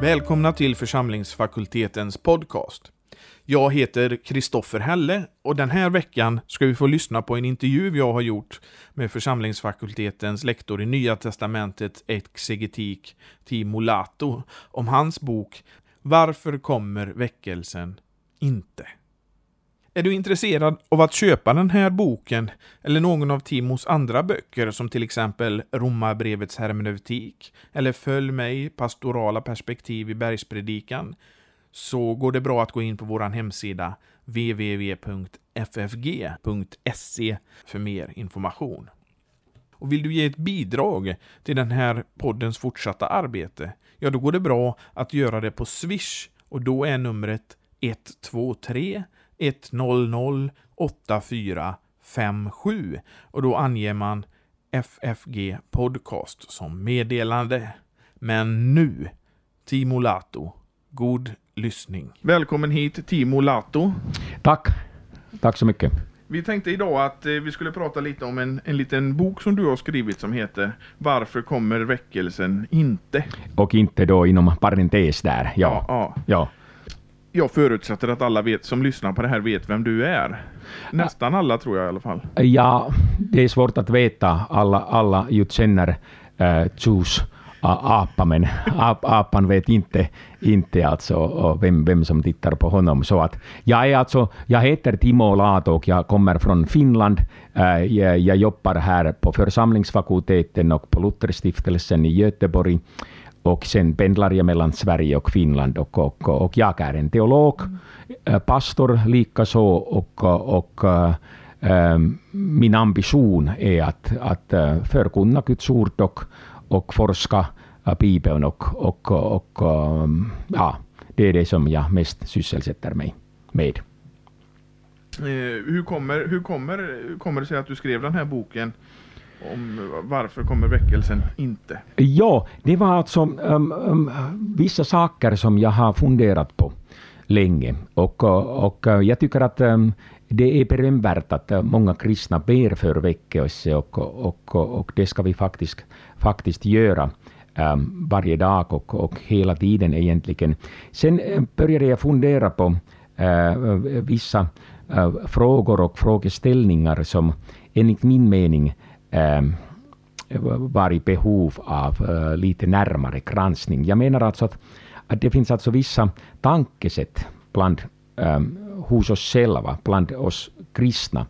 Välkomna till församlingsfakultetens podcast. Jag heter Kristoffer Helle och den här veckan ska vi få lyssna på en intervju jag har gjort med församlingsfakultetens lektor i Nya Testamentet exegetik Timo Lato om hans bok Varför kommer väckelsen inte? Är du intresserad av att köpa den här boken eller någon av Timos andra böcker som till exempel Romarbrevets hermeneutik eller Följ mig, pastorala perspektiv i bergspredikan så går det bra att gå in på vår hemsida www.ffg.se för mer information. Och vill du ge ett bidrag till den här poddens fortsatta arbete, ja då går det bra att göra det på Swish och då är numret 123 100 8457 och då anger man FFG Podcast som meddelande. Men nu, Timo Lato, god lyssning. Välkommen hit Timo Lato. Tack. Tack så mycket. Vi tänkte idag att eh, vi skulle prata lite om en, en liten bok som du har skrivit som heter Varför kommer väckelsen inte? Och inte då inom parentes där. Ja. ja. ja jag förutsätter att alla vet, som lyssnar på det här vet vem du är. Nästan alla tror jag i alla fall. Ja, det är svårt att veta. Alla, alla ju känner eh, uh, Choose apa, men ap, apan vet inte, inte alltså vem, vem som tittar på honom. Så att jag, är alltså, jag heter Timo Lato och jag kommer från Finland. Äh, jag, jag jobbar här på församlingsfakulteten och på Lutherstiftelsen i Göteborg och sen pendlar jag mellan Sverige och Finland och, och, och jag är en teolog, mm. pastor likaså och, och ähm, min ambition är att, att förkunna Guds ord och, och forska Bibeln och, och, och ja, det är det som jag mest sysselsätter mig med. Hur kommer, hur kommer, hur kommer det sig att du skrev den här boken? Om varför kommer väckelsen inte? Ja, det var alltså um, um, vissa saker som jag har funderat på länge. Och, och jag tycker att um, det är berömvärt att uh, många kristna ber för väckelse och, och, och det ska vi faktiskt, faktiskt göra um, varje dag och, och hela tiden egentligen. Sen uh, började jag fundera på uh, vissa uh, frågor och frågeställningar som enligt min mening Ehm, var i behov av eh, lite närmare granskning. Jag menar alltså att, att det finns alltså vissa tankesätt bland, ehm, hos oss själva, bland oss kristna,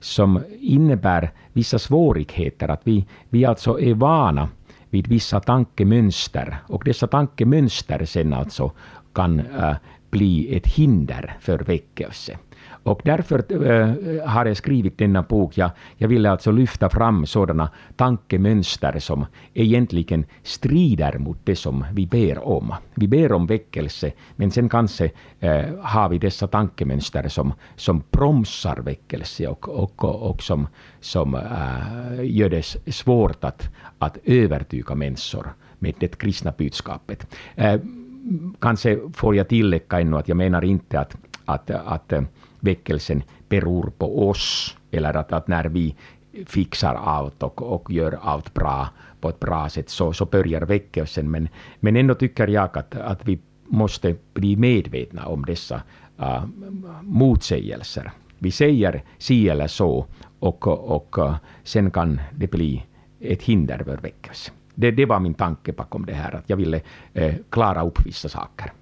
som innebär vissa svårigheter. Att vi, vi alltså är vana vid vissa tankemönster och dessa tankemönster sen alltså kan äh, bli ett hinder för väckelse. Och därför äh, har jag skrivit denna bok. Jag, jag ville alltså lyfta fram sådana tankemönster som egentligen strider mot det som vi ber om. Vi ber om väckelse, men sen kanske äh, har vi dessa tankemönster som, som bromsar väckelse och, och, och, och som, som äh, gör det svårt att, att övertyga människor med det kristna budskapet. kanske får jag tillägga ännu att jag menar inte att, att, att väckelsen beror på oss, eller att, att när vi fixar allt och, och gör allt bra på ett bra sätt så, så börjar väckelsen. Men, men ändå tycker jag att, att vi måste bli medvetna om dessa uh, motsägelser. Vi säger si eller så och, och uh, sen kan det bli ett hinder för väckelse. Det, det var min tanke bakom det här, att jag ville uh, klara upp vissa saker.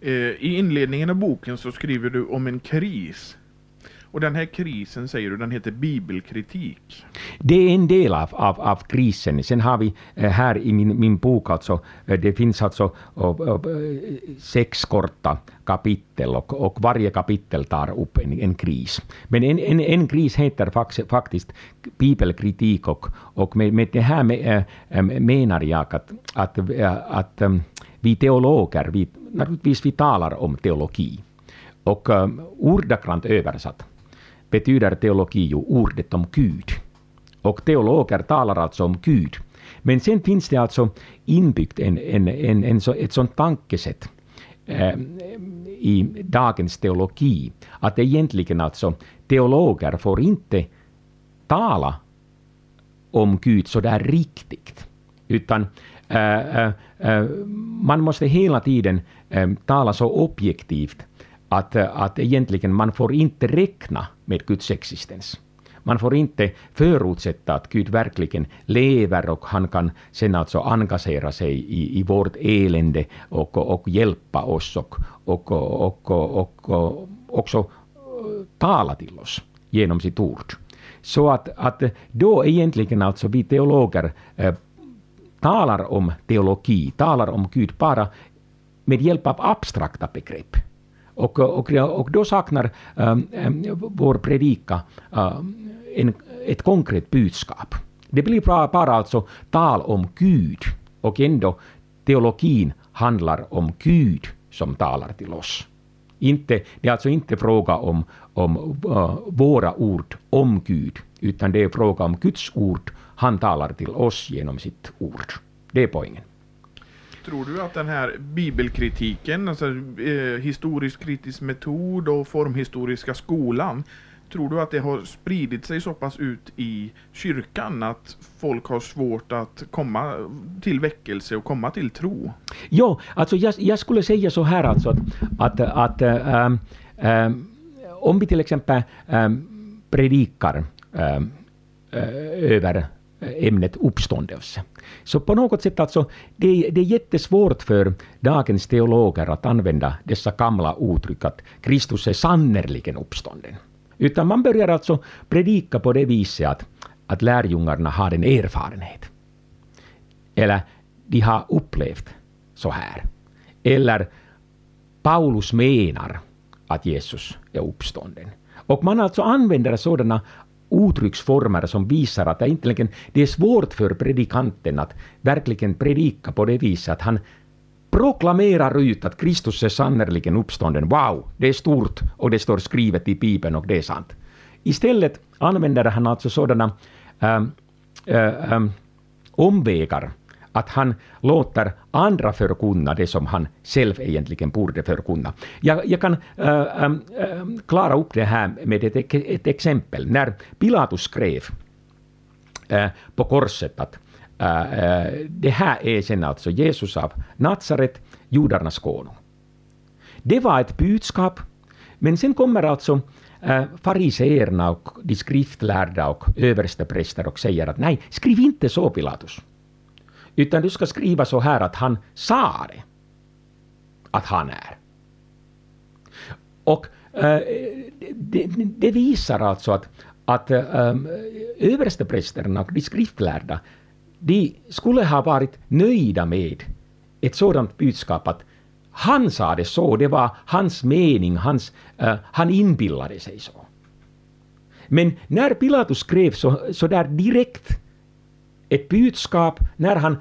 Eh, I inledningen av boken så skriver du om en kris. Och den här krisen säger du, den heter bibelkritik. Det är en del av, av, av krisen. Sen har vi eh, här i min, min bok, alltså, eh, det finns alltså eh, sex korta kapitel och, och varje kapitel tar upp en, en kris. Men en, en, en kris heter faktiskt bibelkritik och, och med, med det här med, menar jag att, att, att vi teologer, vi, naturligtvis vi talar om teologi. Och eh, ordagrant översatt betyder teologi ju ordet om Gud. Och teologer talar alltså om Gud. Men sen finns det alltså inbyggt en, en, en, en så, ett sånt tankesätt eh, i dagens teologi, att egentligen alltså teologer får inte tala om Gud så där riktigt, utan eh, eh, man måste hela tiden Ehm, tala så objektivt att, att egentligen man får inte räkna med Guds existens. Man får inte förutsätta att Gud verkligen lever och han kan sen alltså engagera sig i, i vårt elände och, och, och hjälpa oss och, och, och, och, och också eh, tala till oss genom sitt ord. Så att, att då egentligen alltså vi teologer eh, talar om teologi, talar om Gud bara med hjälp av abstrakta begrepp. Och, och, och då saknar um, vår predika um, en, ett konkret budskap. Det blir bara, bara alltså tal om Gud och ändå teologin handlar om Gud som talar till oss. Inte, det är alltså inte fråga om, om uh, våra ord om Gud, utan det är fråga om Guds ord. Han talar till oss genom sitt ord. Det är poängen. Tror du att den här bibelkritiken, alltså eh, historisk kritisk metod och formhistoriska skolan, tror du att det har spridit sig så pass ut i kyrkan att folk har svårt att komma till väckelse och komma till tro? Ja, alltså jag, jag skulle säga så här alltså att, att, att ähm, ähm, om vi till exempel ähm, predikar ähm, över Eh, ämnet uppståndelse. Så på något sätt alltså, det, det är jättesvårt för dagens teologer att använda dessa gamla uttryck att Kristus är sannerligen uppstånden. Utan man börjar alltså predika på det viset att, att lärjungarna har en erfarenhet. Eller de har upplevt så här. Eller Paulus menar att Jesus är uppstånden. Och man alltså använder sådana uttrycksformer som visar att det, det är svårt för predikanten att verkligen predika på det viset att han proklamerar ut att Kristus är sannerligen uppstånden. Wow, det är stort och det står skrivet i Bibeln och det är sant. Istället använder han alltså sådana ähm, äh, äh, omvägar att han låter andra förkunna det som han själv egentligen borde förkunna. Jag, jag kan äh, ähm, äh, klara upp det här med ett, ett exempel. När Pilatus skrev äh, på korset att äh, äh, det här är sen alltså Jesus av Nazaret, judarnas konung. Det var ett budskap, men sen kommer alltså äh, fariseerna och de skriftlärda och överstepräster och säger att nej, skriv inte så Pilatus. Utan du ska skriva så här att han sa det. Att han är. Och äh, det, det, visar alltså att, att eh, äh, översteprästerna och de skriftlärda de skulle ha varit nöjda med ett sådant budskap att han sa det så, det var hans mening, hans, äh, han inbillade sig så. Men när Pilatus skrev så, så där direkt ett budskap, när han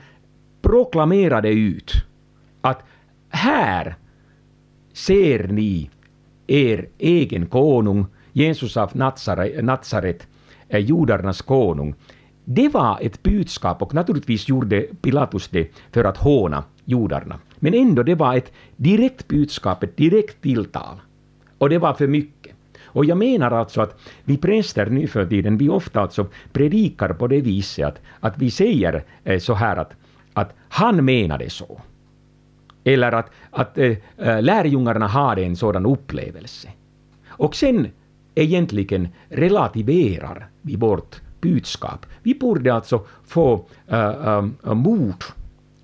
proklamerade ut att här ser ni er egen konung, Jesus av Nazaret, eh, judarnas konung. Det var ett budskap och naturligtvis gjorde Pilatus det för att håna judarna. Men ändå, det var ett direkt budskap, ett direkt tilltal. Och det var för mycket. Och jag menar alltså att vi präster nu för tiden, vi ofta alltså predikar på det viset att, att vi säger eh, så här att, att han menade så. Eller att, att eh, eh, lärjungarna hade en sådan upplevelse. Och sen egentligen relativerar vi vårt budskap. Vi borde alltså få äh, äh, mod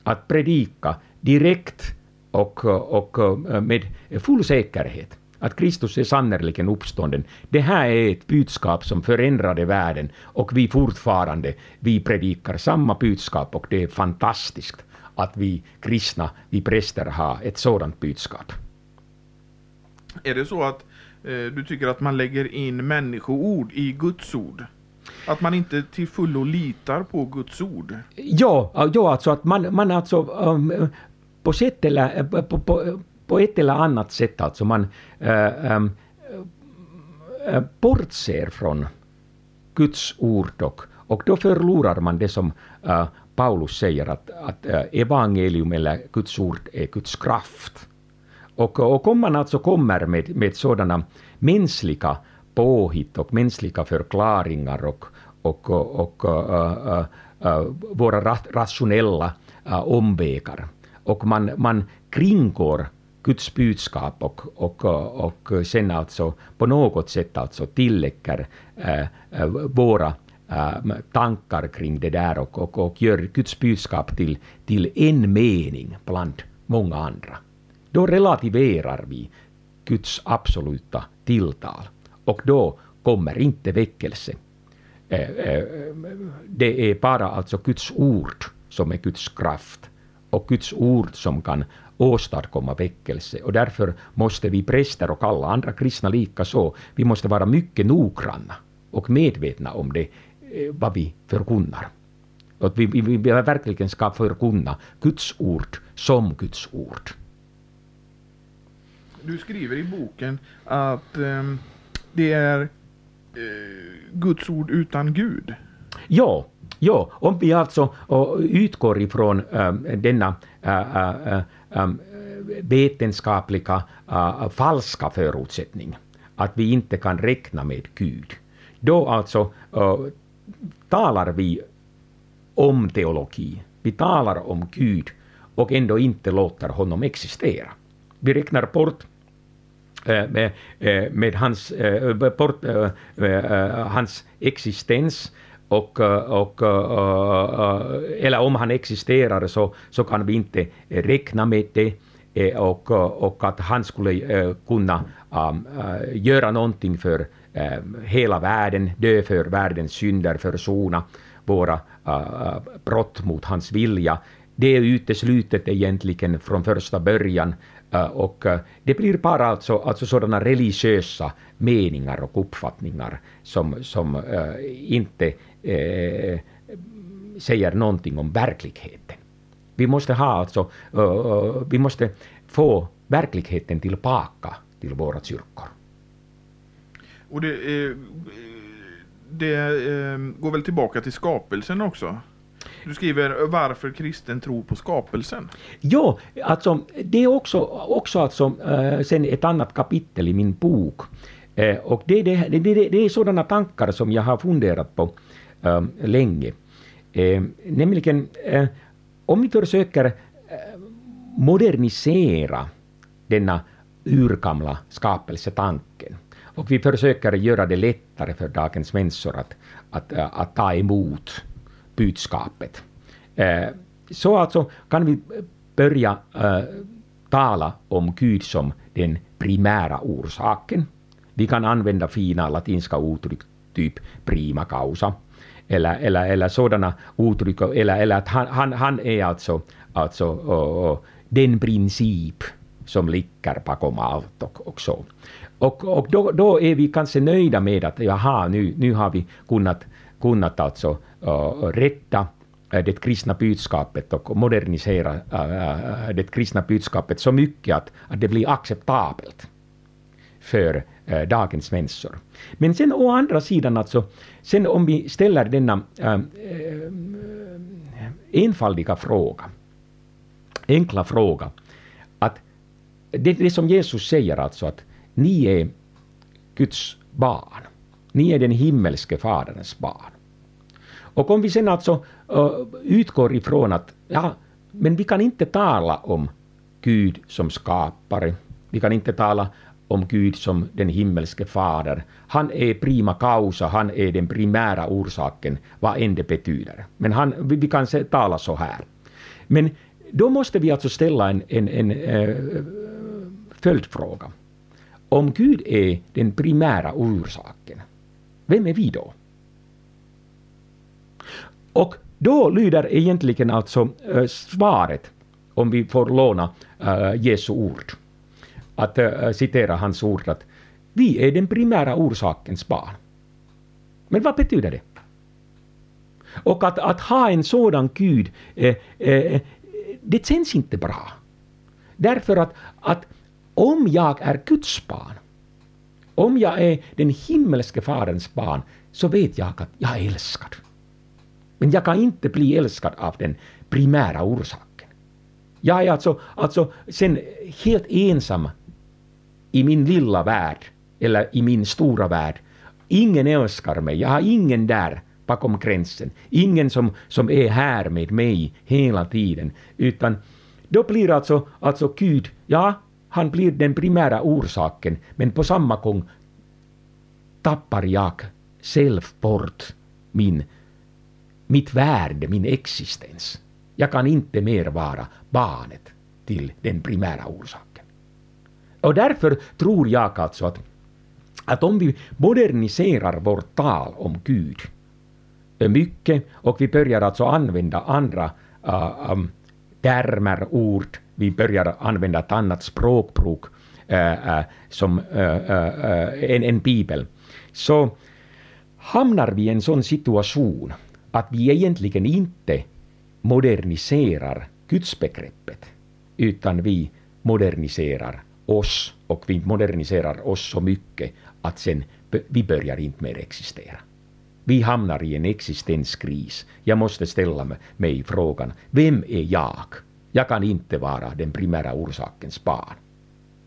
att predika direkt och, och med full säkerhet att Kristus är sannerligen uppstånden. Det här är ett budskap som förändrade världen och vi fortfarande, vi predikar samma budskap och det är fantastiskt att vi kristna, vi präster har ett sådant budskap. Är det så att eh, du tycker att man lägger in människoord i Guds ord? Att man inte till fullo litar på Guds ord? Ja, ja alltså att man, man alltså um, på, sätt eller, på, på, på, ett eller annat sätt alltså man äh, äh, bortser från Guds ord och, och då förlorar man det som äh, Paulus säger att, att evangelium eller Guds ord är Guds kraft. Och, och om man alltså kommer med, med sådana mänskliga påhitt och mänskliga förklaringar och, och, och, och äh, äh, våra rationella äh, omvägar. Och man, man kringgår Guds budskap och, och, och sen alltså på något sätt alltså tillägger äh, våra äh, tankar kring det där och, och, och gör Guds budskap till, till en mening bland många andra. Då relativerar vi Guds absoluta tilltal och då kommer inte väckelse. Det är bara alltså Guds ord som är Guds kraft och Guds ord som kan åstadkomma väckelse. Och därför måste vi präster och alla andra kristna lika så, vi måste vara mycket noggranna och medvetna om det, eh, vad vi förkunnar. Att vi, vi, vi verkligen ska förkunna Guds ord som Guds ord. Du skriver i boken att eh, det är eh, Guds ord utan Gud. Ja, ja, om vi alltså utgår ifrån äh, denna äh, um, vetenskapliga uh, falska förutsättning, att vi inte kan räkna med Gud, då alltså uh, talar vi om teologi. Vi talar om Gud och ändå inte låter honom existera. Vi räknar bort äh, med, med hans, bort, hans existens och, eh, och, eh, eh, eller om han existerar så, så kan vi inte räkna med det och, och att han skulle kunna um, göra någonting för hela världen, dö för världens synder, försona våra uh, brott mot hans vilja. Det är uteslutet egentligen från första början Äh, och äh, det blir bara alltså, alltså sådana religiösa meningar och uppfattningar som, som äh, inte eh, säger någonting om verkligheten. Vi måste ha alltså, vi måste få verkligheten tillbaka till våra kyrkor. Och det, eh, det eh, går väl tillbaka till skapelsen också? Du skriver varför kristen tror på skapelsen. Jo, alltså det är också, också alltså, sen ett annat kapitel i min bok. Eh, och det, det, det, det, är sådana tankar som jag har funderat på eh, länge. Nämligen om vi försöker modernisera denna urgamla skapelsetanken och vi försöker göra det lättare för dagens människor att, att, att ta emot budskapet. Eh, så alltså kan vi börja eh, tala om Gud som den primära orsaken. Vi kan använda fina latinska uttryck, typ prima causa, eller, eller, eller sådana uttryck, eller, eller att han, han, han är alltså, alltså och, och, den princip som ligger bakom allt och, och så. Och, och då, då är vi kanske nöjda med att jaha, nu, nu har vi kunnat, kunnat alltså Äh, rädda äh, det kristna budskapet och modernisera äh, det kristna budskapet så mycket att, att det blir acceptabelt för dagens människor. Men sen å andra sidan, alltså, sen om vi ställer denna äh, enfaldiga fråga, enkla fråga, att det, det som Jesus säger alltså att ni är Guds barn, ni är den himmelske Faderns barn. Och om vi sen alltså uh, utgår ifrån att ja, men vi kan inte tala om Gud som skapare, vi kan inte tala om Gud som den himmelske fader. Han är prima causa, han är den primära orsaken, vad än det betyder. Men han, vi kan tala så här. Men då måste vi alltså ställa en, en, en äh, följdfråga. Om Gud är den primära orsaken, vem är vi då? Och då lyder egentligen alltså äh, svaret, om vi får låna äh, Jesu ord att äh, citera hans ord att vi är den primära orsakens barn. Men vad betyder det? Och att, att ha en sådan Gud, det känns inte bra. Därför att, att om jag är Guds barn, om jag är den himmelske Faderns barn, så vet jag att jag är älskad. Men jag kan inte bli älskad av den primära orsaken. Jag är alltså, alltså sen helt ensam i min lilla värld, eller i min stora värld. Ingen älskar mig, jag har ingen där bakom gränsen. Ingen som, som är här med mig hela tiden. Utan då blir alltså, alltså Gud, ja, han blir den primära orsaken, men på samma gång tappar jag själv bort min, mitt värde, min existens. Jag kan inte mer vara barnet till den primära orsaken. Och därför tror jag alltså att, att om vi moderniserar vårt tal om Gud eh, mycket och vi börjar alltså använda andra uh, um, termer, ord, vi börjar använda ett annat språkbruk uh, uh, som en, en bibel, så hamnar vi i en sån situation att vi egentligen inte moderniserar gudsbegreppet, utan vi moderniserar oss och vi moderniserar oss så mycket att sen vi börjar inte mer existera. Vi hamnar i en existenskris. Jag måste ställa mig frågan, vem är jag? Jag kan inte vara den primära orsakens barn.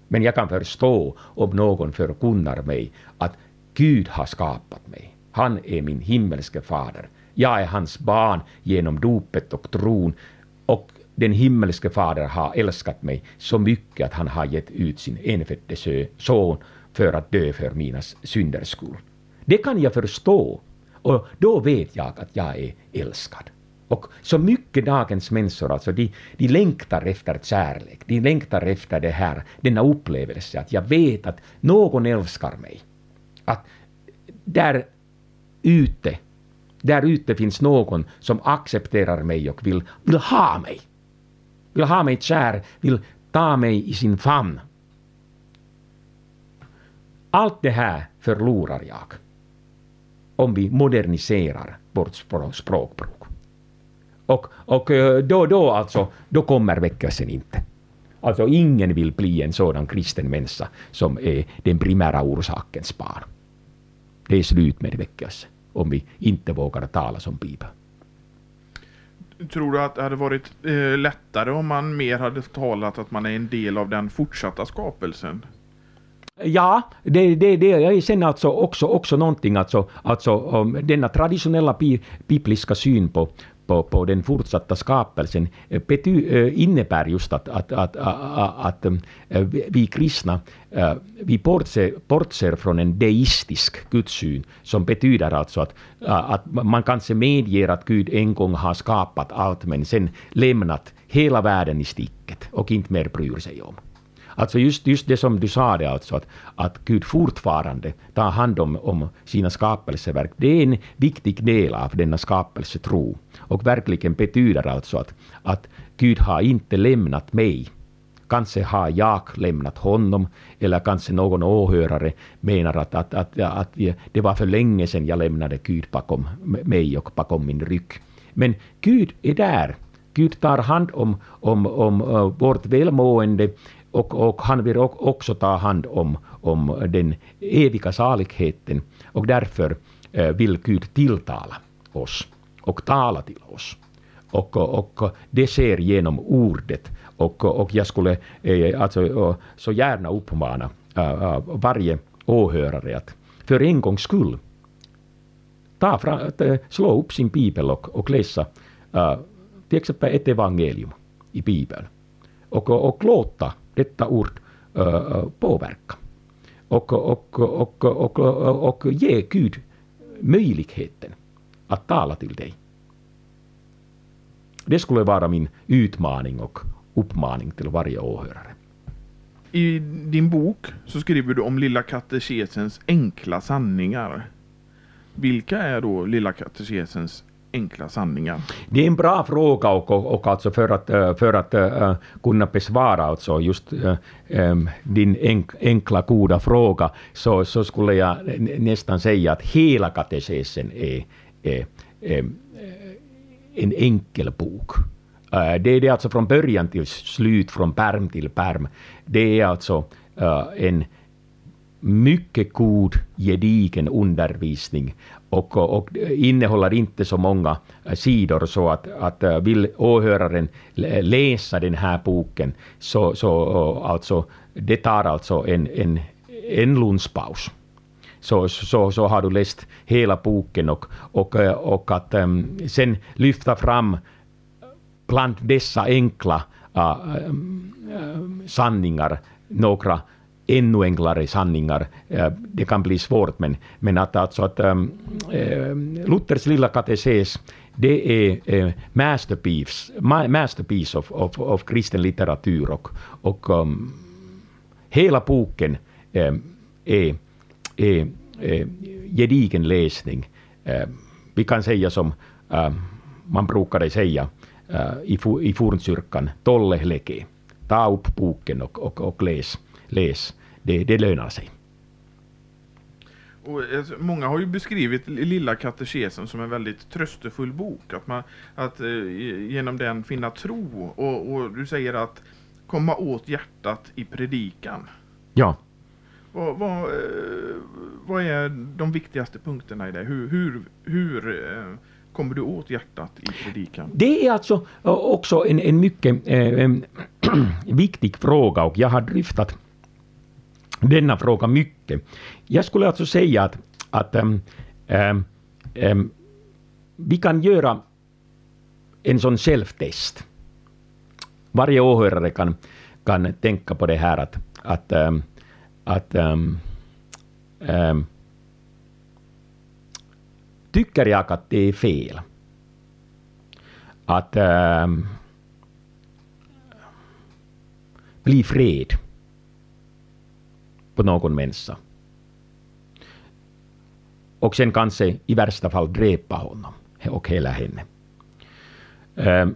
Men jag kan förstå om någon förkunnar mig att Gud har skapat mig. Han är min himmelske fader. Jag är hans barn genom dopet och tron och den himmelske fader har älskat mig så mycket att han har gett ut sin enfödde son för att dö för mina synders skull. Det kan jag förstå och då vet jag att jag är älskad. Och så mycket dagens människor, alltså de, de längtar efter kärlek, de längtar efter det här, denna upplevelse att jag vet att någon älskar mig. Att där ute, där ute finns någon som accepterar mig och vill, vill ha mig. Vill ha mig kär, vill ta mig i sin famn. Allt det här förlorar jag om vi moderniserar vårt språkbruk. Och, och eh, då, då, alltså, då kommer väckelsen inte. Alltså ingen vill bli en sådan kristen människa som är den primära orsakens barn. Det är slut med väckelsen om vi inte vågar tala som Bibeln. Tror du att det hade varit eh, lättare om man mer hade talat att man är en del av den fortsatta skapelsen? Ja, det, det, det är sen alltså också, också någonting, alltså, alltså um, denna traditionella bibliska syn på, på, på den fortsatta skapelsen bety, eh, innebär just att, att, att, att, att vi kristna eh, vi bortser, bortser från en deistisk gudssyn som betyder alltså att, att man kanske medger att Gud en gång har skapat allt men sen lämnat hela världen i sticket och inte mer bryr sig om. Alltså just, just det som du sa, det alltså, att, att Gud fortfarande tar hand om, om sina skapelseverk, det är en viktig del av denna skapelsetro. Och verkligen betyder alltså att, att Gud har inte lämnat mig. Kanske har jag lämnat honom, eller kanske någon åhörare menar att, att, att, att det var för länge sedan jag lämnade Gud bakom mig och bakom min rygg. Men Gud är där. Gud tar hand om, om, om eh, vårt välmående och, och han vill också ta hand om, om den eviga saligheten och därför eh, vill Gud tilltala oss och tala till oss. Och, och det sker genom ordet. Och, och jag skulle eh, alltså, eh, så gärna uppmana varje åhörare att för en gångs skull ta fram, slå upp sin bibel och, och läsa till exempel ett evangelium i bibeln. Och, och låta detta ord påverka. Och, och, och, och, och, och ge Gud möjligheten att tala till dig. Det skulle vara min utmaning och uppmaning till varje åhörare. I din bok så skriver du om Lilla katekesens enkla sanningar. Vilka är då Lilla katekesens enkla sanningar? Det är en bra fråga och, och, och alltså för att, eh, för att uh, kunna besvara alltså just uh, um, din enk, enkla goda fråga så, så skulle jag nästan säga att hela katekesen är, är, är en enkel bok. Uh, det är det alltså från början till slut, från perm till perm. Det är alltså en mycket god, gedigen undervisning och, och innehåller inte så många eh, sidor så att, att eh, vill åhöraren läsa den här boken så, så eh, alltså, det tar alltså en, en, en lunchpaus. så, så, så har du läst hela boken och, och, och att um, sen lyfta fram bland dessa enkla uh, um, sanningar några ännu enklare sanningar. Eh, det kan bli svårt, men, men att, alltså att um, Luthers lilla kateses det är uh, masterpiece, masterpiece of, of, of kristen litteratur och, och um, hela boken um, är, är, är gedigen läsning. Uh, vi kan säga som uh, man brukade säga uh, i, i fornkyrkan, tolle leke. Ta upp boken och, och, och läs läs. Det, det lönar sig. Och, alltså, många har ju beskrivit Lilla katekesen som en väldigt tröstefull bok. Att, man, att eh, genom den finna tro. Och, och, du säger att komma åt hjärtat i predikan. Ja. Vad, vad, eh, vad är de viktigaste punkterna i det? Hur, hur, hur eh, kommer du åt hjärtat i predikan? Det är alltså också en, en mycket eh, viktig fråga och jag har dryftat denna fråga mycket. Jag skulle alltså säga att, att ähm, ähm, ähm vi kan göra en sån självtest. Varje åhörare kan, kan tänka på det här att, att, ähm, att ähm, ähm, tycker jag att det är fel att ähm, bli fred på någon människa. Och sen kanske i värsta fall dräpa honom och hela henne. Ehm,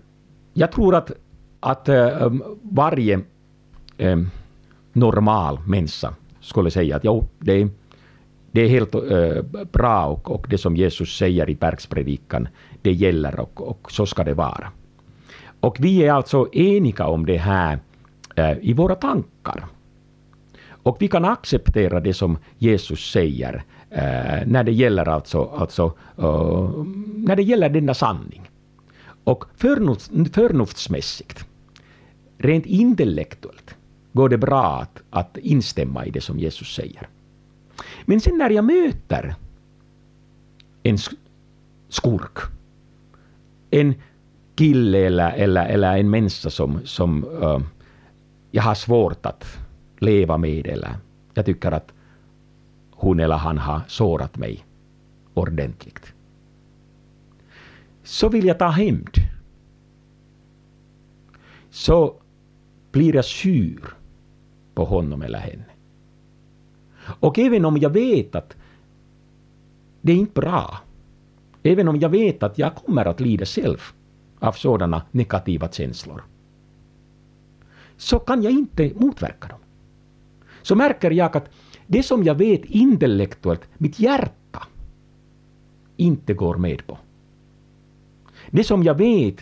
jag tror att, att ehm, varje ehm, normal människa skulle säga att jo, det, det är helt eh, bra och, och det som Jesus säger i bergspredikan, det gäller och, och så ska det vara. Och vi är alltså eniga om det här eh, i våra tankar. Och vi kan acceptera det som Jesus säger eh, när det gäller alltså, alltså eh, när det gäller denna sanning. Och förnuft, förnuftsmässigt, rent intellektuellt, går det bra att, att instämma i det som Jesus säger. Men sen när jag möter en skurk, en kille eller, eller, eller en människa som, som uh, jag har svårt att leva med eller jag tycker att hon eller han har sårat mig ordentligt. Så vill jag ta hämnd. Så blir jag sur på honom eller henne. Och även om jag vet att det är inte bra, även om jag vet att jag kommer att lida själv av sådana negativa känslor, så kan jag inte motverka dem. Så märker jag att det som jag vet intellektuellt, mitt hjärta, inte går med på. Det som jag vet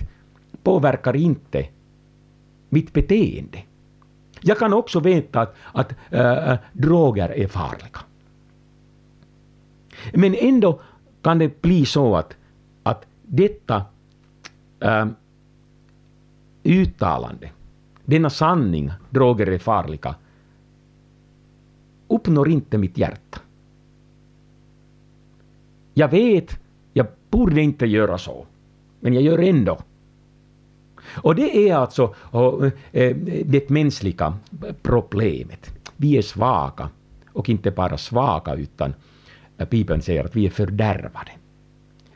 påverkar inte mitt beteende. Jag kan också veta att, att äh, droger är farliga. Men ändå kan det bli så att, att detta äh, uttalande, denna sanning, droger är farliga, uppnår inte mitt hjärta. Jag vet, jag borde inte göra så, men jag gör ändå. Och det är alltså eh, det mänskliga problemet. Vi är svaga, och inte bara svaga, utan Bibeln säger att vi är fördärvade.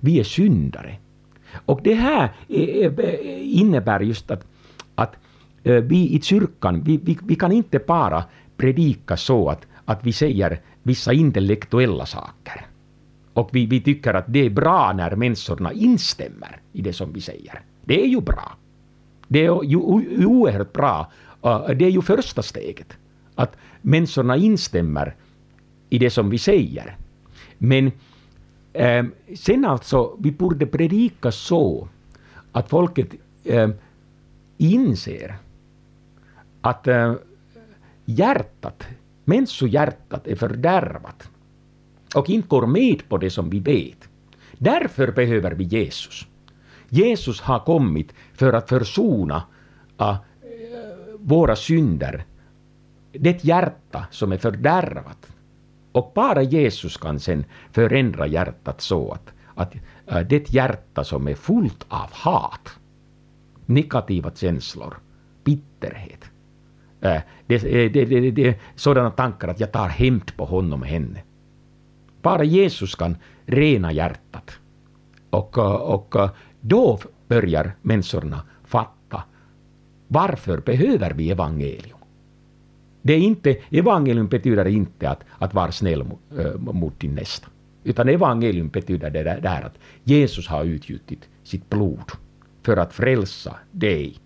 Vi är syndare. Och det här eh, innebär just att, att eh, vi i kyrkan, vi, vi, vi kan inte bara predika så att, att vi säger vissa intellektuella saker. Och vi, vi tycker att det är bra när människorna instämmer i det som vi säger. Det är ju bra. Det är ju oerhört bra. Det är ju första steget. Att människorna instämmer i det som vi säger. Men eh, sen alltså, vi borde predika så att folket eh, inser att eh, hjärtat, människohjärtat är fördärvat och inte går med på det som vi vet. Därför behöver vi Jesus. Jesus har kommit för att försona uh, våra synder. Det hjärta som är fördärvat Och bara Jesus kan sen förändra hjärtat så att, att uh, det hjärta som är fullt av hat, negativa känslor, bitterhet, det, det, det, det, det, sådana tankar att jag tar hämnd på honom och henne. Bara Jesus kan rena hjärtat. Och, och då börjar människorna fatta varför behöver vi evangelium? Det är inte, evangelium betyder inte att, att vara snäll mot din nästa. Utan evangelium betyder det där att Jesus har utgjutit sitt blod för att frälsa dig.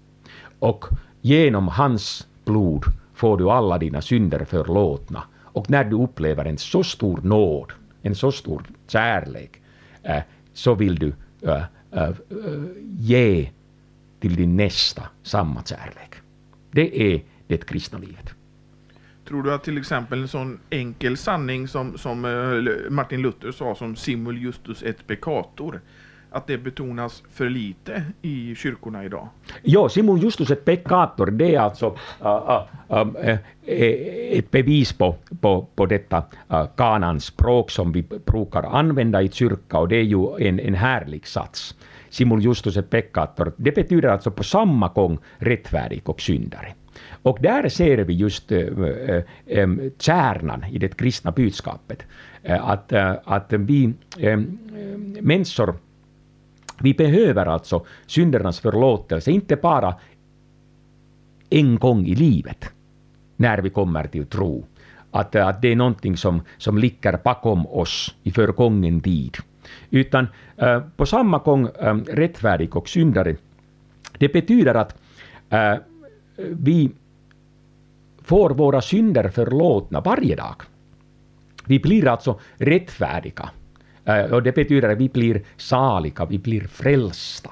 Och genom hans blod får du alla dina synder förlåtna. Och när du upplever en så stor nåd, en så stor kärlek, eh, så vill du eh, eh, ge till din nästa samma kärlek. Det är det kristna livet. Tror du att till exempel en sån enkel sanning som, som Martin Luther sa som simul justus et peccator, att det betonas för lite i kyrkorna idag? Ja, simul justus et peccator, det är alltså äh, äh, äh, uh, uh, uh, ett bevis på, på, på detta kanans språk som vi brukar använda i kyrka och det är ju en, en härlig sats. Simul justus et peccator, det betyder alltså på samma gång rättfärdig och syndare. Och där ser vi just äh, äh, kärnan i det kristna budskapet. Äh, att, att vi människor, vi behöver alltså syndernas förlåtelse, inte bara en gång i livet, när vi kommer till tro. Att, att det är någonting som, som ligger bakom oss i förgången tid. Utan äh, på samma gång äh, rättfärdig och syndare. Det betyder att äh, vi får våra synder förlåtna varje dag. Vi blir alltså rättfärdiga. Uh, och det betyder att vi blir saliga, vi blir frälsta.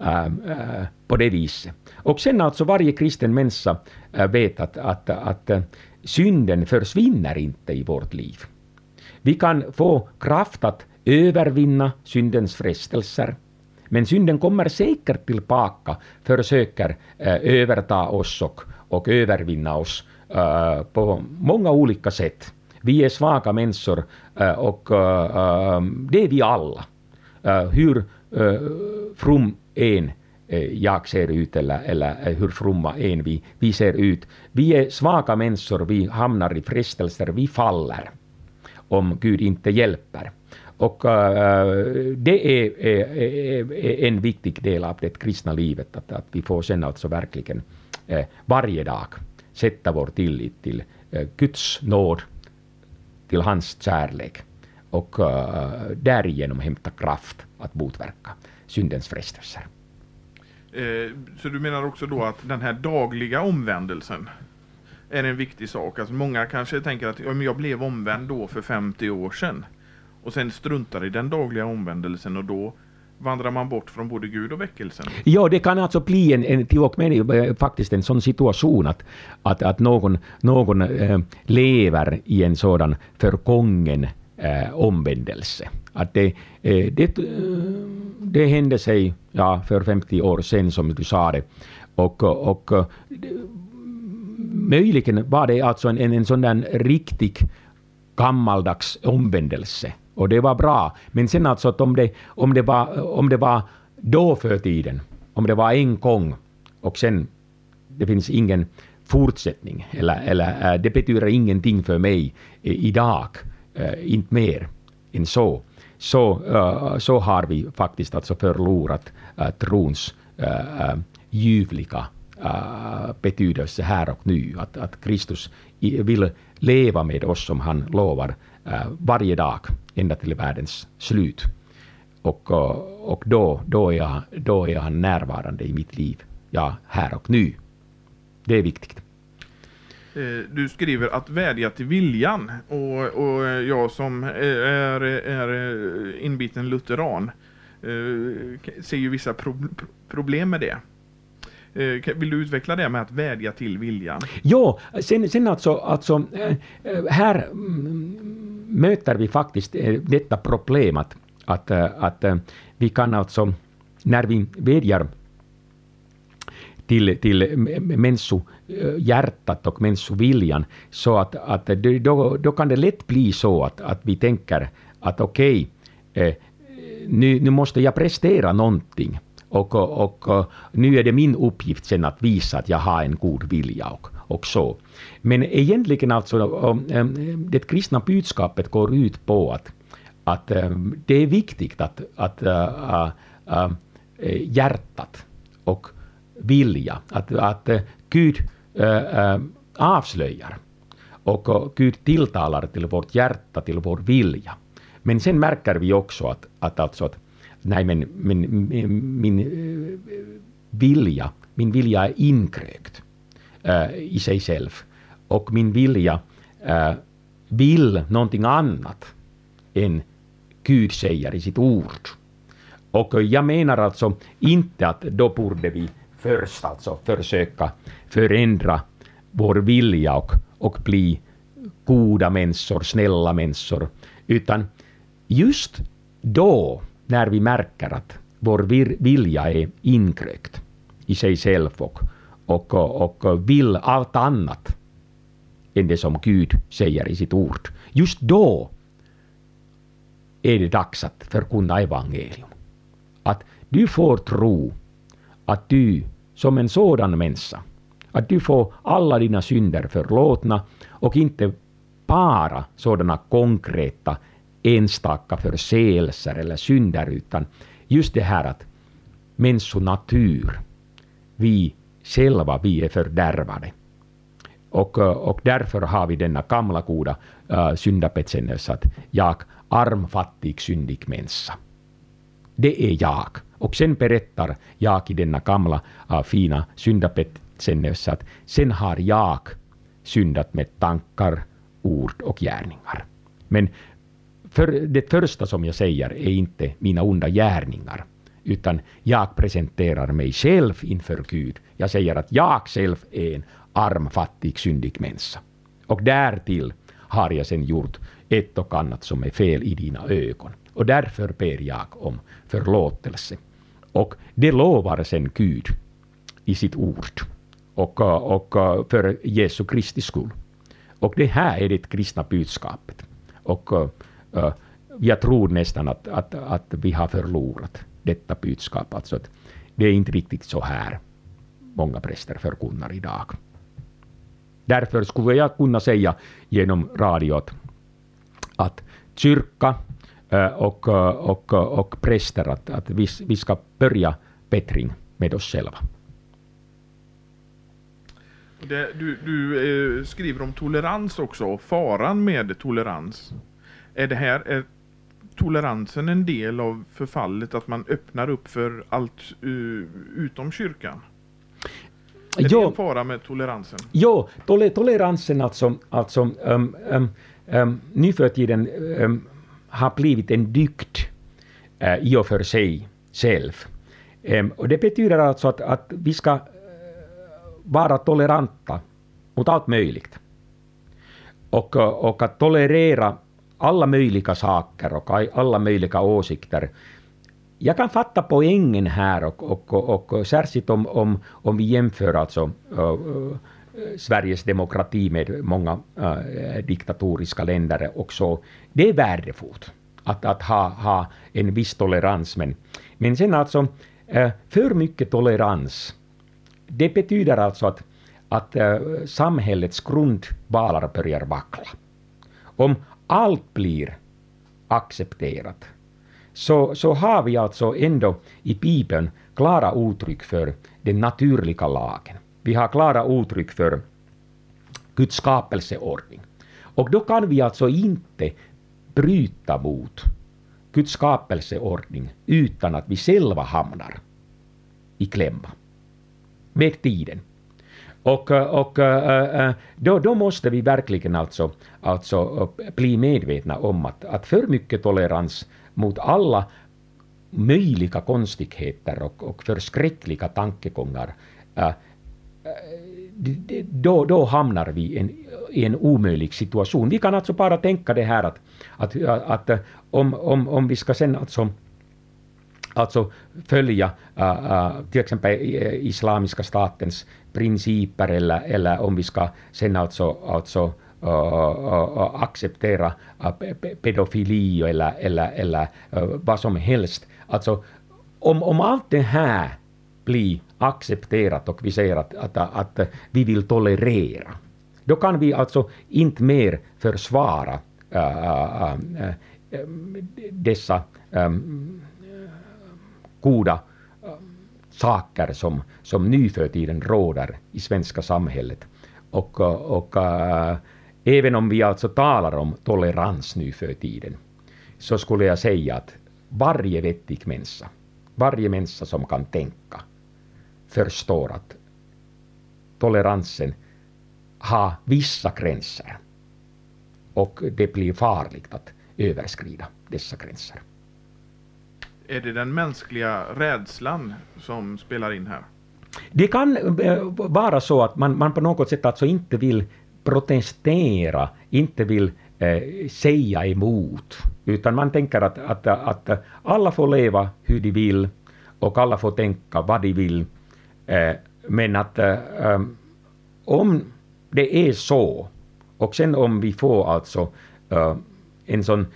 Uh, uh, på det viset. Och sen alltså varje kristen människa vet att, att, att synden försvinner inte i vårt liv. Vi kan få kraft att övervinna syndens frestelser. Men synden kommer säkert tillbaka, försöker överta oss och, och övervinna oss uh, på många olika sätt. Vi är svaga människor eh, och eh, eh, det är vi alla. hur from en jag ser ut eller, eller hur fromma en vi, vi ser ut. Vi är svaga människor, vi hamnar i frestelser, vi faller om Gud inte hjälper. Och äh, det är, är, är, en viktig del av det kristna livet, att, att vi får sen alltså verkligen äh, varje dag sätta vår tillit till äh, Guds nåd, till hans kärlek och uh, därigenom hämta kraft att motverka syndens frestelser. Eh, så du menar också då att den här dagliga omvändelsen är en viktig sak? Alltså många kanske tänker att jag blev omvänd då för 50 år sedan och sen struntar i den dagliga omvändelsen och då vandrar man bort från både Gud och väckelsen? Ja, det kan alltså bli en, en till och med eh, faktiskt en sån situation att, att, att någon, någon äh, lever i en sådan förgången äh, omvändelse. Att det, äh, det, det hände sig ja, för 50 år sedan, som du sa det. Och, och möjligen var det alltså en, en sån där riktig gammaldags omvändelse och det var bra. Men sen alltså att om det, om det, var, om det var då för tiden, om det var en gång och sen det finns ingen fortsättning, eller, eller eh, det betyder ingenting för mig eh, idag, eh, inte mer än så, så, så har vi faktiskt alltså förlorat trons ljuvliga betydelse här och nu. Att, att Kristus vill leva med oss som han lovar varje dag ända till världens slut. Och, eh, och då, då, är jag, då är han närvarande i mitt liv, ja, här och nu. Det är viktigt. Eh, du skriver att vädja till viljan och, och eh, jag som är, är inbiten lutheran ser ju vissa pro problem med det. Eh, vill du utveckla det med att vädja till viljan? Ja, sen, sen alltså, alltså eh, eh, här mm, möter vi faktiskt detta problem att, att, att vi kan alltså, när vi vädjar till, till människohjärtat och människoviljan. Så att, att då, då kan det lätt bli så att, att vi tänker att okej, okay, nu, nu måste jag prestera någonting. Och, och, och, nu är det min uppgift sen att visa att jag har en god vilja och, och så. Men egentligen alltså, det kristna budskapet går ut på att, att det är viktigt att, att äh, äh, äh hjärtat och vilja, att, att äh, Gud äh, äh avslöjar och Gud tilltalar till vårt hjärta, till vår vilja. Men sen märker vi också att, att, alltså att nej men, men min, min vilja, min vilja är inkrökt äh, i sig själv. Och min vilja äh, vill någonting annat än Gud säger i sitt ord. Och jag menar alltså inte att då borde vi först alltså försöka förändra vår vilja och, och bli goda människor, snälla människor, utan just då, när vi märker att vår vilja är inkrökt i sig själv och, och, och vill allt annat än det som Gud säger i sitt ord, just då är det dags att förkunna evangelium. Att du får tro att du som en sådan människa, att du får alla dina synder förlåtna och inte bara sådana konkreta enstaka förseelser eller synder, utan just det här att människonatur, vi själva, vi är fördärvade. Och, eh, och därför har vi denna gamla goda äh, syndabekännelse att jag, arm, fattig, syndig människa. Det är jag. Och sen berättar jag i denna gamla äh, fina syndabekännelse att sen har jag syndat med tankar, ord och gärningar. Men för det första som jag säger är inte mina onda gärningar, utan jag presenterar mig själv inför Gud. Jag säger att jag själv är en arm, fattig, syndig människa. Och därtill har jag sen gjort ett och annat som är fel i dina ögon. Och därför ber jag om förlåtelse. Och det lovar sen Gud i sitt ord och, och för Jesu Kristi skull. Och det här är det kristna budskapet. Och jag tror nästan att, att, att vi har förlorat detta budskap. Alltså att det är inte riktigt så här många präster förkunnar idag. Därför skulle jag kunna säga genom radiot att kyrka och, och, och präster att, att vi, vi ska börja bättring med oss själva. Det, du, du eh, skriver om tolerans också, faran med tolerans. Är det här, är toleransen en del av förfallet, att man öppnar upp för allt utom kyrkan? Är jo, det en fara med toleransen? Jo, tol toleransen alltså, alltså um, um, um, nu för tiden um, har blivit en dygd uh, i och för sig själv. Um, och det betyder alltså att, att vi ska uh, vara toleranta mot allt möjligt. Och, och att tolerera alla möjliga saker och alla möjliga åsikter. Jag kan fatta poängen här och, och, och, och särskilt om, om, om vi jämför alltså uh, Sveriges demokrati med många uh, diktatoriska länder också. Det är värdefullt att, att ha, ha en viss tolerans. Men, men sen alltså, uh, för mycket tolerans, det betyder alltså att, att samhällets grundvalar börjar vackla. Om allt blir accepterat, så, så har vi alltså ändå i Bibeln klara uttryck för den naturliga lagen. Vi har klara uttryck för Guds skapelseordning. Och då kan vi alltså inte bryta mot Guds skapelseordning utan att vi själva hamnar i klämma med tiden. Och, eh, och eh, eh, då, då måste vi verkligen alltså, alltså bli medvetna om att, att för mycket tolerans mot alla möjliga konstigheter och, och förskräckliga tankegångar, då, då hamnar vi i en, i en omöjlig situation. Vi kan alltså bara tänka det här att, att, att om, om, om vi ska sen alltså alltså följa uh, uh, till exempel äh, Islamiska statens principer eller, eller om vi ska sen alltså, alltså uh, acceptera pedofili eller, eller, eller vad som helst. Alltså, om, om allt det här blir accepterat och vi säger att, att, att, vi vill tolerera, då kan vi alltså inte mer försvara äh, äh, dessa ähm, goda saker som, som nu för tiden råder i svenska samhället. Och, och äh, även om vi alltså talar om tolerans nu för tiden, så skulle jag säga att varje vettig människa, varje människa som kan tänka, förstår att toleransen har vissa gränser och det blir farligt att överskrida dessa gränser. Är det den mänskliga rädslan som spelar in här? Det kan eh, vara så att man, man på något sätt alltså inte vill protestera, inte vill eh, säga emot, utan man tänker att, att, att alla får leva hur de vill och alla får tänka vad de vill. Eh, men att eh, eh om det är så, och sen om vi får alltså eh, en sån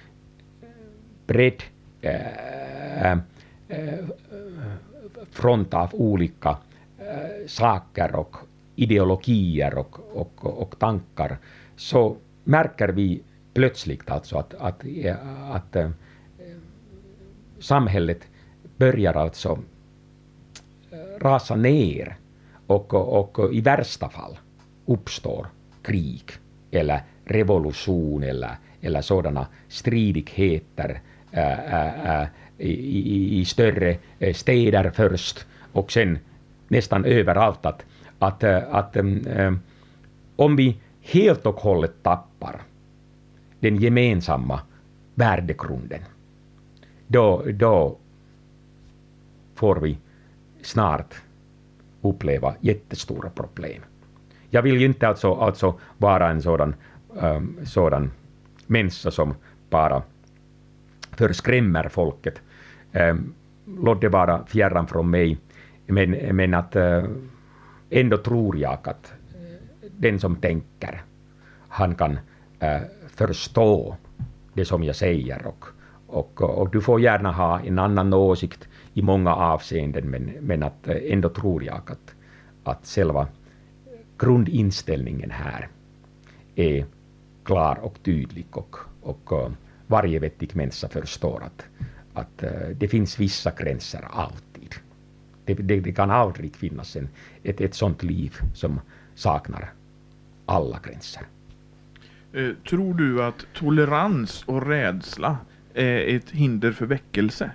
bred eh, Äh, äh, front av olika äh, saker och ideologier och, och, och tankar, så märker vi plötsligt alltså att, att, att, att samhället börjar alltså rasa ner och, och, och i värsta fall uppstår krig eller revolution eller, eller sådana stridigheter äh, äh, i, i, större eh, städer först och sen nästan överallt att, att, eh, att äh, om vi helt och hållet tappar den gemensamma värdegrunden, då, då får vi snart uppleva jättestora problem. Jag vill ju inte alltså, alltså vara en sådan, um, sådan människa som bara förskrämmer folket. Eh, Låt det vara fjärran från mig. Men, men att eh, ändå tror jag att eh, den som tänker, han kan förstå det som jag säger och, och, och du får gärna ha en annan åsikt i många avseenden men, men att ändå tror jag att, att själva grundinställningen här är klar och tydlig och, och varje vettig människa förstår att, att uh, det finns vissa gränser alltid. Det, det, det kan aldrig finnas en, ett, ett sånt liv som saknar alla gränser. Uh, tror du att tolerans och rädsla är ett hinder för väckelse?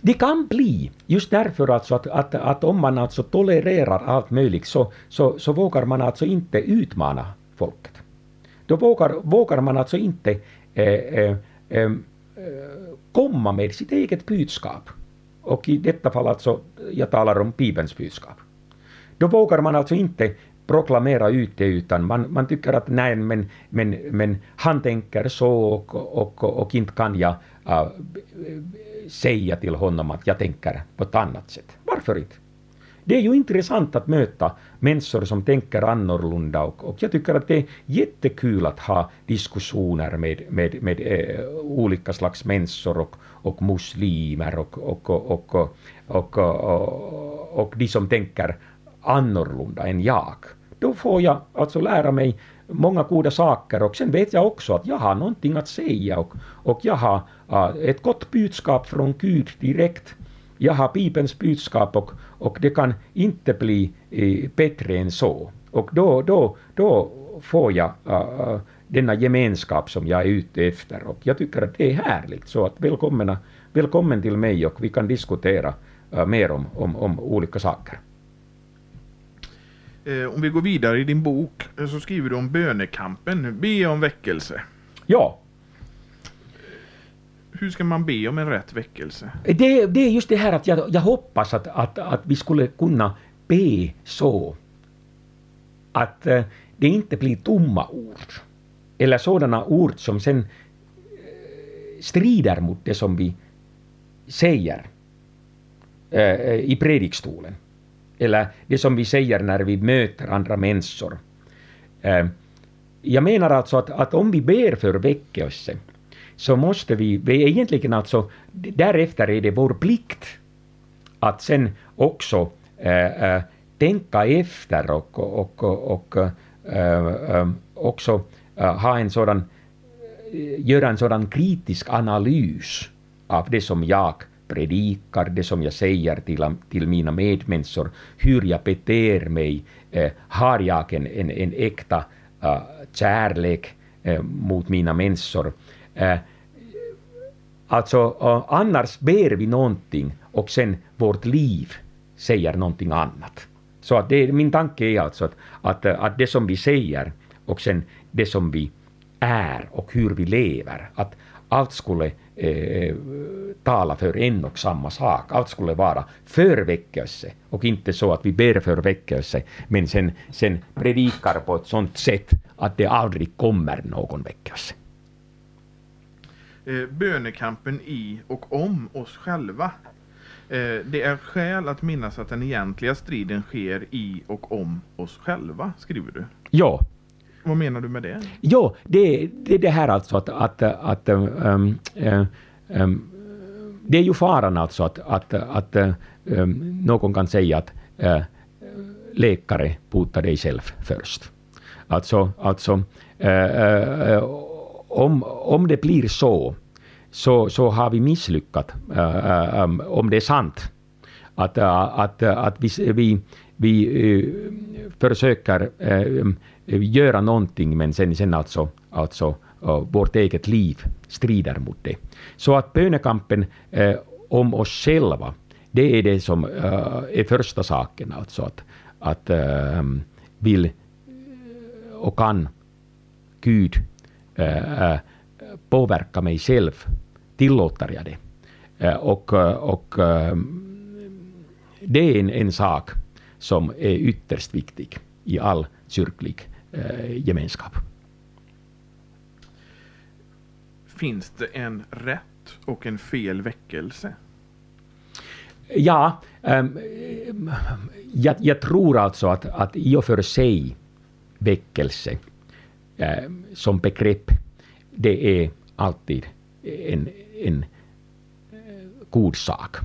Det kan bli, just därför alltså att, att, att om man alltså tolererar allt möjligt så, så, så vågar man alltså inte utmana folket. Då vågar, vågar man alltså inte eh, eh, eh, komma med sitt eget budskap. Och i detta fall alltså, jag talar om Bibelns budskap. Då vågar man alltså inte proklamera ut det utan man, man tycker att nej men, men, men han tänker så och, och, och, och inte kan jag äh, säga till honom att jag tänker på ett annat sätt. Varför inte? Det är ju intressant att möta människor som tänker annorlunda och, och jag tycker att det är jättekul att ha diskussioner med, med, med eh, olika slags människor och, och muslimer och, och, och, och, och, och, och de som tänker annorlunda än jag. Då får jag alltså lära mig många goda saker och sen vet jag också att jag har någonting att säga och, och jag har uh, ett gott budskap från Gud direkt. Jag har Bibelns budskap och, och det kan inte bli uh, bättre än så. Och då, då, då får jag uh, denna gemenskap som jag är ute efter och jag tycker att det är härligt. Så att välkomna, välkommen till mig och vi kan diskutera uh, mer om, om, om olika saker. Eh, om vi går vidare i din bok eh, så skriver du om bönekampen, be om väckelse. Ja. Hur ska man be om en rätt väckelse? Det, det är just det här att jag, jag hoppas att, att, att vi skulle kunna be så att eh, det inte blir tomma ord. Eller sådana ord som sen eh, strider mot det som vi säger eh, i predikstolen. Eller det som vi säger när vi möter andra människor. Jag menar alltså att, att om vi ber för väckelse så måste vi, vi egentligen alltså, därefter är det vår plikt att sen också äh, äh, tänka efter och, och, och, och äh, också ha en sådan, göra en sådan kritisk analys av det som jag predikar, det som jag säger till, till mina medmänniskor, hur jag beter mig, har jag en, en, en äkta kärlek mot mina människor. Eh, alltså, eh, annars ber vi någonting och sen vårt liv säger någonting annat. Så att det, min tanke är alltså att, att, eh, att det som vi säger och sen det som vi är och hur vi lever, att allt skulle eh, tala för en och samma sak. Allt skulle vara för väckelse och inte så att vi ber för väckelse men sen, sen predikar på ett sådant sätt att det aldrig kommer någon väckelse. Eh, bönekampen i och om oss själva. Eh, det är skäl att minnas att den egentliga striden sker i och om oss själva, skriver du. Ja. Vad menar du med det? Ja, det, det är det här alltså att, att, att um, um, um, det är ju faran alltså att, att, att um, någon kan säga att uh, läkare, bota dig själv först. Alltså, alltså uh, uh, om, om det blir så, så, så har vi misslyckats, äh, äh, ähm, om det är sant. Att, äh, att, äh, att vi, vi, vi äh, försöker äh, äh, göra någonting men sen, sen alltså, alltså vårt eget liv strider mot det. Så att bönekampen om oss själva, det är det som är första saken, alltså att, att vill och kan Gud påverka mig själv, tillåter jag det. Äh, och, och det är en, en sak som är ytterst viktig i all kyrklig gemenskap. Finns det en rätt och en fel väckelse? Ja, ähm, jag, jag, tror alltså att, att i och för sig väckelse Eh, som begrepp, det är alltid en, en eh, god sak.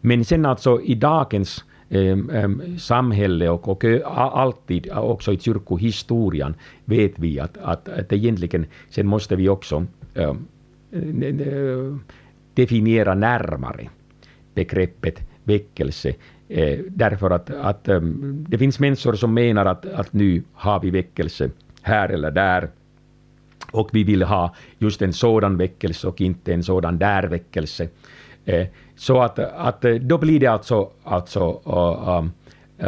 Men sen alltså i dagens eh, samhälle och, och alltid också i kyrkohistorien vet vi att, att, att egentligen sen måste vi också definiera närmare begreppet väckelse. Eh, därför att, att det finns människor som menar att, att nu har vi väckelse här eller där. Och vi vill ha just en sådan väckelse och inte en sådan där väckelse. Eh, så att, att eh, då blir det alltså, alltså uh,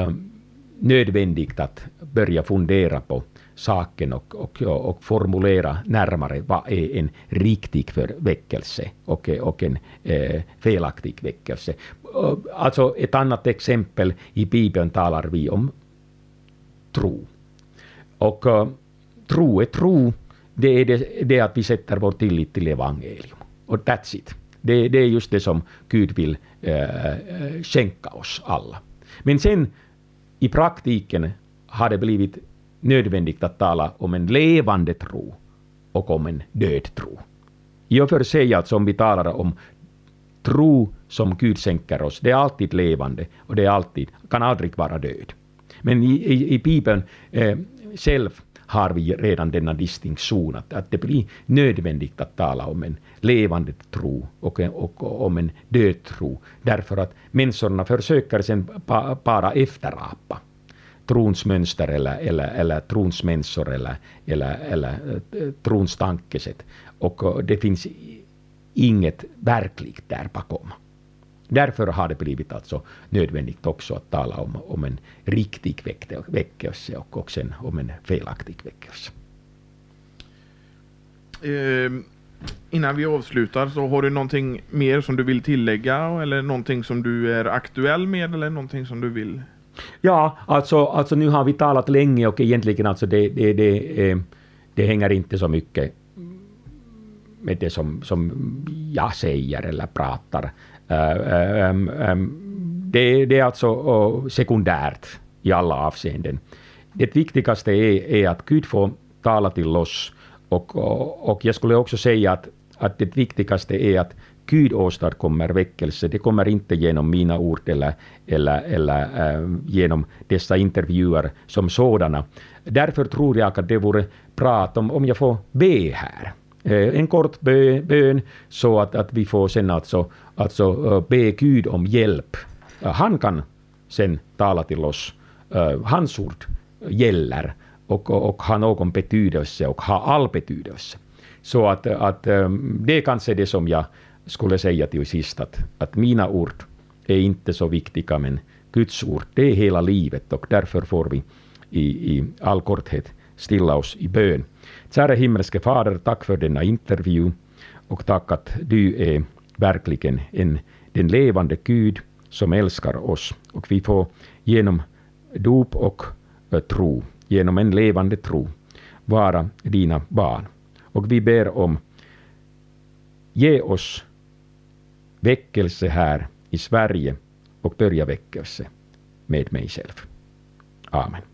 um, nödvändigt att börja fundera på saken och, och, och formulera närmare vad är en riktig väckelse och, och en eh, felaktig väckelse. Eh, alltså ett annat exempel i Bibeln talar vi om tro. Och tro är tro, det är det, det att vi sätter vår tillit till evangelium. Och that's it. Det, det är just det som Gud vill äh, skänka oss alla. Men sen i praktiken har det blivit nödvändigt att tala om en levande tro och om en död tro. I och för sig, alltså om vi talar om tro som Gud sänker oss, det är alltid levande och det är alltid, kan aldrig vara död. Men i, i, i Bibeln eh, själv har vi redan denna distinktion, att, att det blir nödvändigt att tala om en levande tro och, och, och om en död tro, därför att människorna försöker sen bara efterapa trons mönster eller, eller, eller trons människor eller, eller, eller eh, trons tankesätt. Och det finns inget verkligt där bakom. Därför har det blivit alltså nödvändigt också att tala om, om en riktig väckelse och också om en felaktig väckelse. Eh, innan vi avslutar så har du någonting mer som du vill tillägga eller någonting som du är aktuell med eller någonting som du vill Ja, alltså, alltså nu har vi talat länge och egentligen alltså det, det, det, eh, det hänger inte så mycket med det som, som jag säger eller pratar. Eh, eh, eh, det, det är alltså sekundärt i alla avseenden. Det viktigaste är, är att Gud får tala till oss och, och, och jag skulle också säga att, att det viktigaste är att Gud åstadkommer väckelse. Det kommer inte genom mina ord eller, eller, eller äh, genom dessa intervjuer som sådana. Därför tror jag att det vore bra om, om jag får be här. Eh, en kort bön så att, att vi får sen alltså, alltså eh, be Gud om hjälp. Eh, han kan sen tala till oss. Hans ord gäller och, och, och har någon betydelse och har all betydelse. Så att, att det är kanske det som jag skulle säga till sist att, att mina ord är inte så viktiga, men Guds ord, det är hela livet och därför får vi i, i all korthet stilla oss i bön. Käre himmelske Fader, tack för denna intervju och tack att du är verkligen en, den levande Gud som älskar oss och vi får genom dop och eh, tro, genom en levande tro, vara dina barn. Och vi ber om, ge oss väckelse här i Sverige och börja väckelse med mig själv. Amen.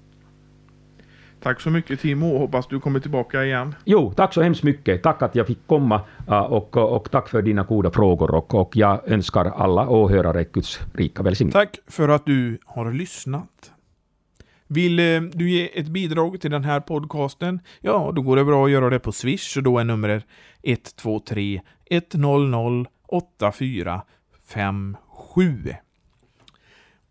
Tack så mycket Timo hoppas du kommer tillbaka igen. Jo, tack så hemskt mycket. Tack att jag fick komma och, och tack för dina goda frågor och, och jag önskar alla åhörare Guds rika välsignelse. Tack för att du har lyssnat. Vill eh, du ge ett bidrag till den här podcasten? Ja, då går det bra att göra det på Swish och då är numret 123 100 8457.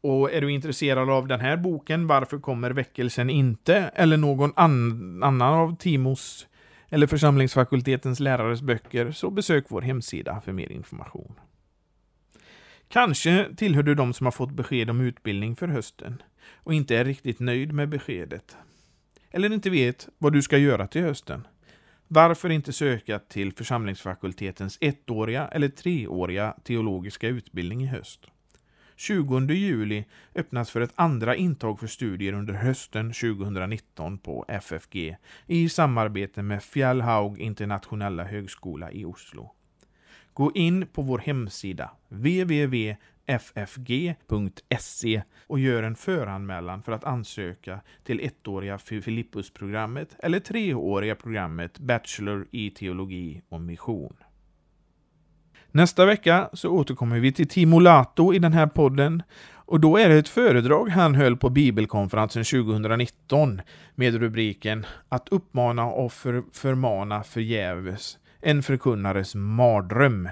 Och är du intresserad av den här boken, Varför kommer väckelsen inte? Eller någon an annan av Timos eller församlingsfakultetens lärares böcker, så besök vår hemsida för mer information. Kanske tillhör du de som har fått besked om utbildning för hösten och inte är riktigt nöjd med beskedet. Eller inte vet vad du ska göra till hösten. Varför inte söka till församlingsfakultetens ettåriga eller treåriga teologiska utbildning i höst? 20 juli öppnas för ett andra intag för studier under hösten 2019 på FFG i samarbete med Fjällhaug internationella högskola i Oslo. Gå in på vår hemsida www.ffg.se och gör en föranmälan för att ansöka till ettåriga Filippusprogrammet eller treåriga programmet Bachelor i teologi och mission. Nästa vecka så återkommer vi till Timo Lato i den här podden och då är det ett föredrag han höll på Bibelkonferensen 2019 med rubriken Att uppmana och för, förmana förgäves, en förkunnares mardröm.